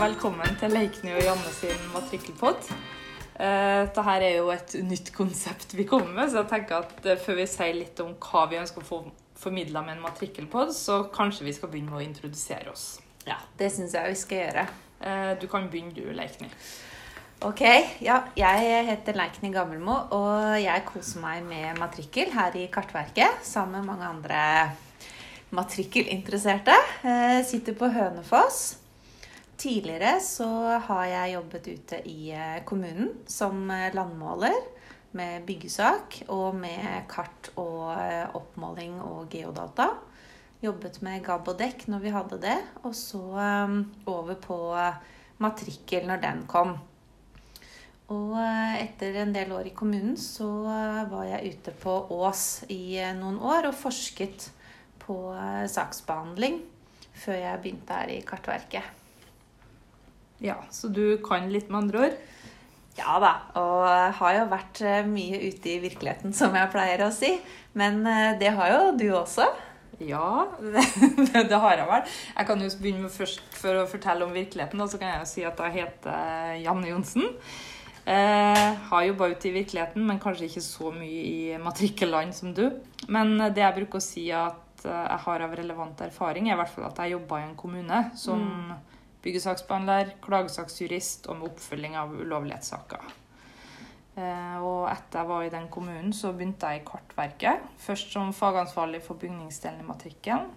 velkommen til Leikny og Janne sin matrikkelpod. Eh, Dette er jo et nytt konsept vi kommer med, så jeg tenker at eh, før vi sier litt om hva vi ønsker å få formidla med en matrikkelpod, så kanskje vi skal begynne med å introdusere oss. Ja, det syns jeg vi skal gjøre. Eh, Du kan begynne du, Leikny. Ok, ja, jeg heter Leikny Gammelmo, og jeg koser meg med matrikkel her i Kartverket sammen med mange andre matrikkelinteresserte. Jeg Sitter på Hønefoss. Tidligere så har jeg jobbet ute i eh, kommunen som eh, landmåler med byggesak og med kart og eh, oppmåling og geodata. Jobbet med gabb og dekk når vi hadde det, og så over på matrikkel når den kom. Og etter en del år i kommunen så var jeg ute på Ås i noen år og forsket på eh, saksbehandling før jeg begynte her i Kartverket. Ja, Så du kan litt med andre ord? Ja da, og har jo vært eh, mye ute i virkeligheten, som jeg pleier å si. Men eh, det har jo du også. Ja, det, det har jeg vel. Jeg kan jo begynne med først for å fortelle om virkeligheten. Og så kan jeg jo si at jeg heter Janne Johnsen. Eh, har jobba ute i virkeligheten, men kanskje ikke så mye i matrikkelland som du. Men det jeg bruker å si at eh, jeg har av relevant erfaring, er i hvert fall at jeg jobba i en kommune som byggesaksbehandler, klagesaksjurist og med oppfølging av ulovlighetssaker. Eh, Og etter jeg var i den kommunen, så begynte jeg i Kartverket. Først som fagansvarlig for bygningsdelen i matrikken.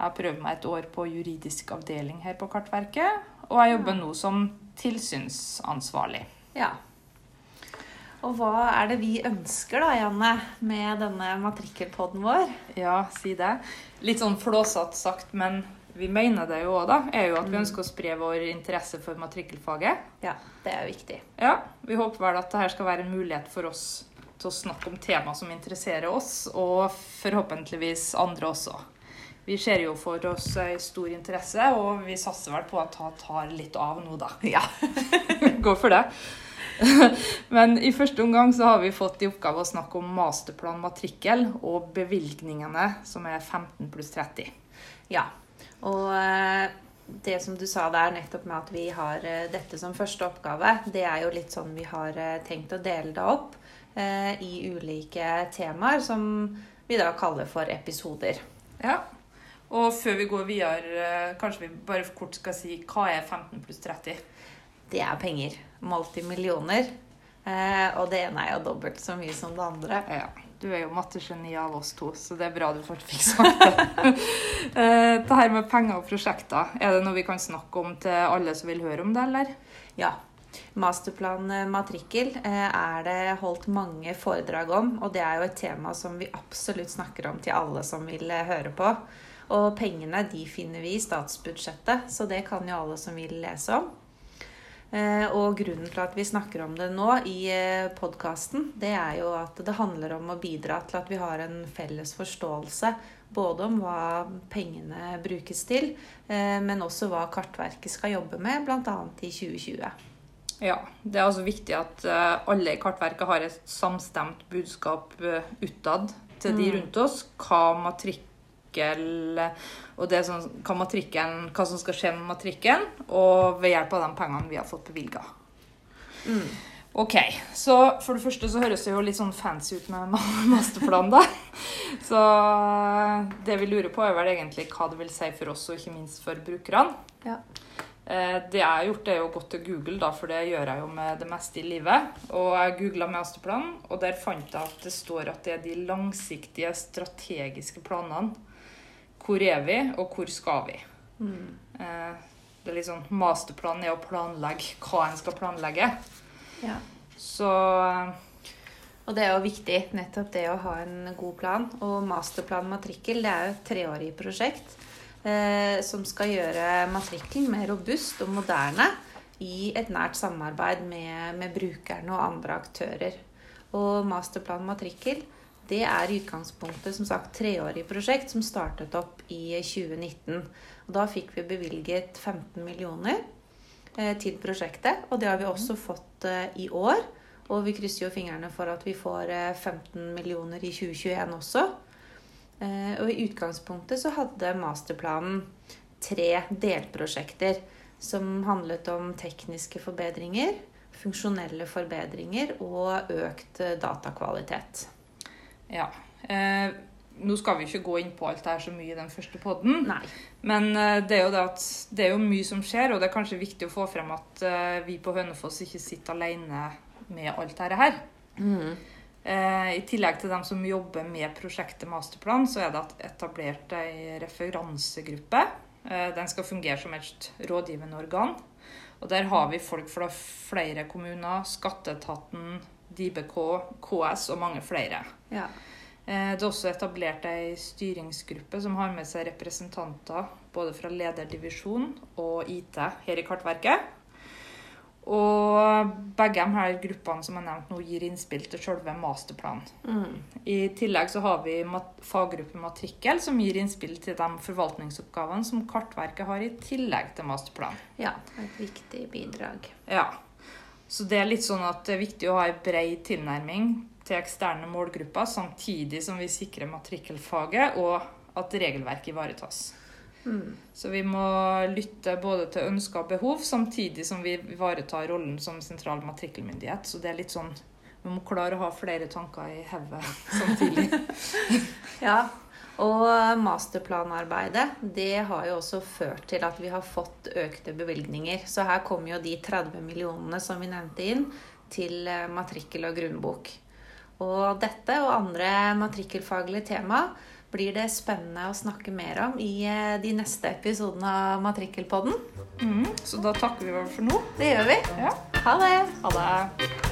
Jeg har prøvd meg et år på juridisk avdeling her på Kartverket. Og jeg jobber nå som tilsynsansvarlig. Ja. Og hva er det vi ønsker da, Janne, med denne matrikkelpodden vår? Ja, si det. Litt sånn flåsete sagt, men vi mener det jo òg, da. Er jo at vi ønsker å spre vår interesse for matrikkelfaget. Ja, det er jo viktig. Ja, vi håper vel at dette skal være en mulighet for oss til å snakke om tema som interesserer oss, og forhåpentligvis andre også. Vi ser jo for oss ei stor interesse, og vi satser vel på at det tar litt av nå, da. Ja. Går for det. Men i første omgang så har vi fått i oppgave å snakke om masterplan matrikkel og bevilgningene, som er 15 pluss 30. Ja, og eh, det som du sa der nettopp med at vi har eh, dette som første oppgave, det er jo litt sånn vi har eh, tenkt å dele det opp eh, i ulike temaer som vi da kaller for episoder. Ja. Og før vi går videre, kanskje vi bare kort skal si hva er 15 pluss 30? Det er penger. Multimillioner. Eh, og det ene er jo dobbelt så mye som det andre. Ja, du er jo mattegeni av oss to, så det er bra du fikk sagt det. Eh, det her med penger og prosjekter, er det noe vi kan snakke om til alle som vil høre om det, eller? Ja. Masterplan eh, matrikkel eh, er det holdt mange foredrag om, og det er jo et tema som vi absolutt snakker om til alle som vil høre på. Og pengene de finner vi i statsbudsjettet, så det kan jo alle som vil lese om. Eh, Og grunnen til at vi snakker om det nå i podkasten, det er jo at det handler om å bidra til at vi har en felles forståelse både om hva pengene brukes til, eh, men også hva Kartverket skal jobbe med, bl.a. i 2020. Ja, det er altså viktig at eh, alle i Kartverket har et samstemt budskap eh, utad til de rundt oss. Hva matrikkel og det som, hva, som skal skje med matrikken, og ved hjelp av de pengene vi har fått bevilga. Ok, så for det første så høres det jo litt sånn fancy ut med masterplan, da. Så eh, det vi lurer på, er vel egentlig hva det vil si for oss, og ikke minst for brukerne. Ja. Eh, Det jeg har gjort, er jo å gå til Google, da, for det gjør jeg jo med det meste i livet. Og jeg googla masterplan, og der fant jeg at det står at det er de langsiktige, strategiske planene. Hvor er vi, og hvor skal vi? Mm. Det er litt sånn Masterplanen er å planlegge hva en skal planlegge. Ja. Så eh, Og det er jo viktig, nettopp det å ha en god plan. Og masterplan matrikkel det er jo et treårig prosjekt eh, som skal gjøre matrikkelen mer robust og moderne i et nært samarbeid med, med brukerne og andre aktører. Og masterplan matrikkel det er i utgangspunktet som sagt treårig prosjekt som startet opp i 2019. Og da fikk vi bevilget 15 millioner eh, til prosjektet, og det har vi også fått eh, i år. Og vi krysser jo fingrene for at vi får eh, 15 millioner i 2021 også. Eh, Og i utgangspunktet så hadde masterplanen tre delprosjekter. som handlet om tekniske forbedringer, funksjonelle forbedringer og økt eh, datakvalitet. Ja. Eh, nå skal vi ikke gå inn på alt det her så mye i den første podden. Men eh, det er jo det at det er jo mye som skjer, og det er kanskje viktig å få frem at vi på Hønefoss ikke sitter alene med alt dette her. Mm. Eh, I tillegg til dem som jobber med prosjektet Masterplan, så er det etablert ei referansegruppe. Eh, den skal fungere som et rådgivende organ. Og der har vi folk fra flere kommuner, Skatteetaten, DiBK, KS og mange flere. Ja. Eh, Det er også etablert ei styringsgruppe som har med seg representanter både fra lederdivisjon og IT her i Kartverket. Begge de her gruppene som jeg nevnte nå, gir innspill til selve masterplanen. Mm. I tillegg så har vi faggruppe matrikkel, som gir innspill til de forvaltningsoppgavene som Kartverket har i tillegg til masterplanen. ja. Et viktig bidrag. Ja. Så det er litt sånn at det er viktig å ha en bred tilnærming til eksterne målgrupper, samtidig som vi sikrer matrikkelfaget og at regelverket ivaretas. Mm. Så vi må lytte både til ønsker og behov, samtidig som vi ivaretar rollen som sentral matrikkelmyndighet. Så det er litt sånn Vi må klare å ha flere tanker i hodet samtidig. Ja, og masterplanarbeidet det har jo også ført til at vi har fått økte bevilgninger. Så her kommer jo de 30 millionene som vi nevnte inn, til eh, matrikkel og grunnbok. Og dette og andre matrikkelfaglige tema blir det spennende å snakke mer om i eh, de neste episodene av Matrikkelpodden. Mm, så da takker vi vel for nå. Det gjør vi. Ja. Ha det! Ha det.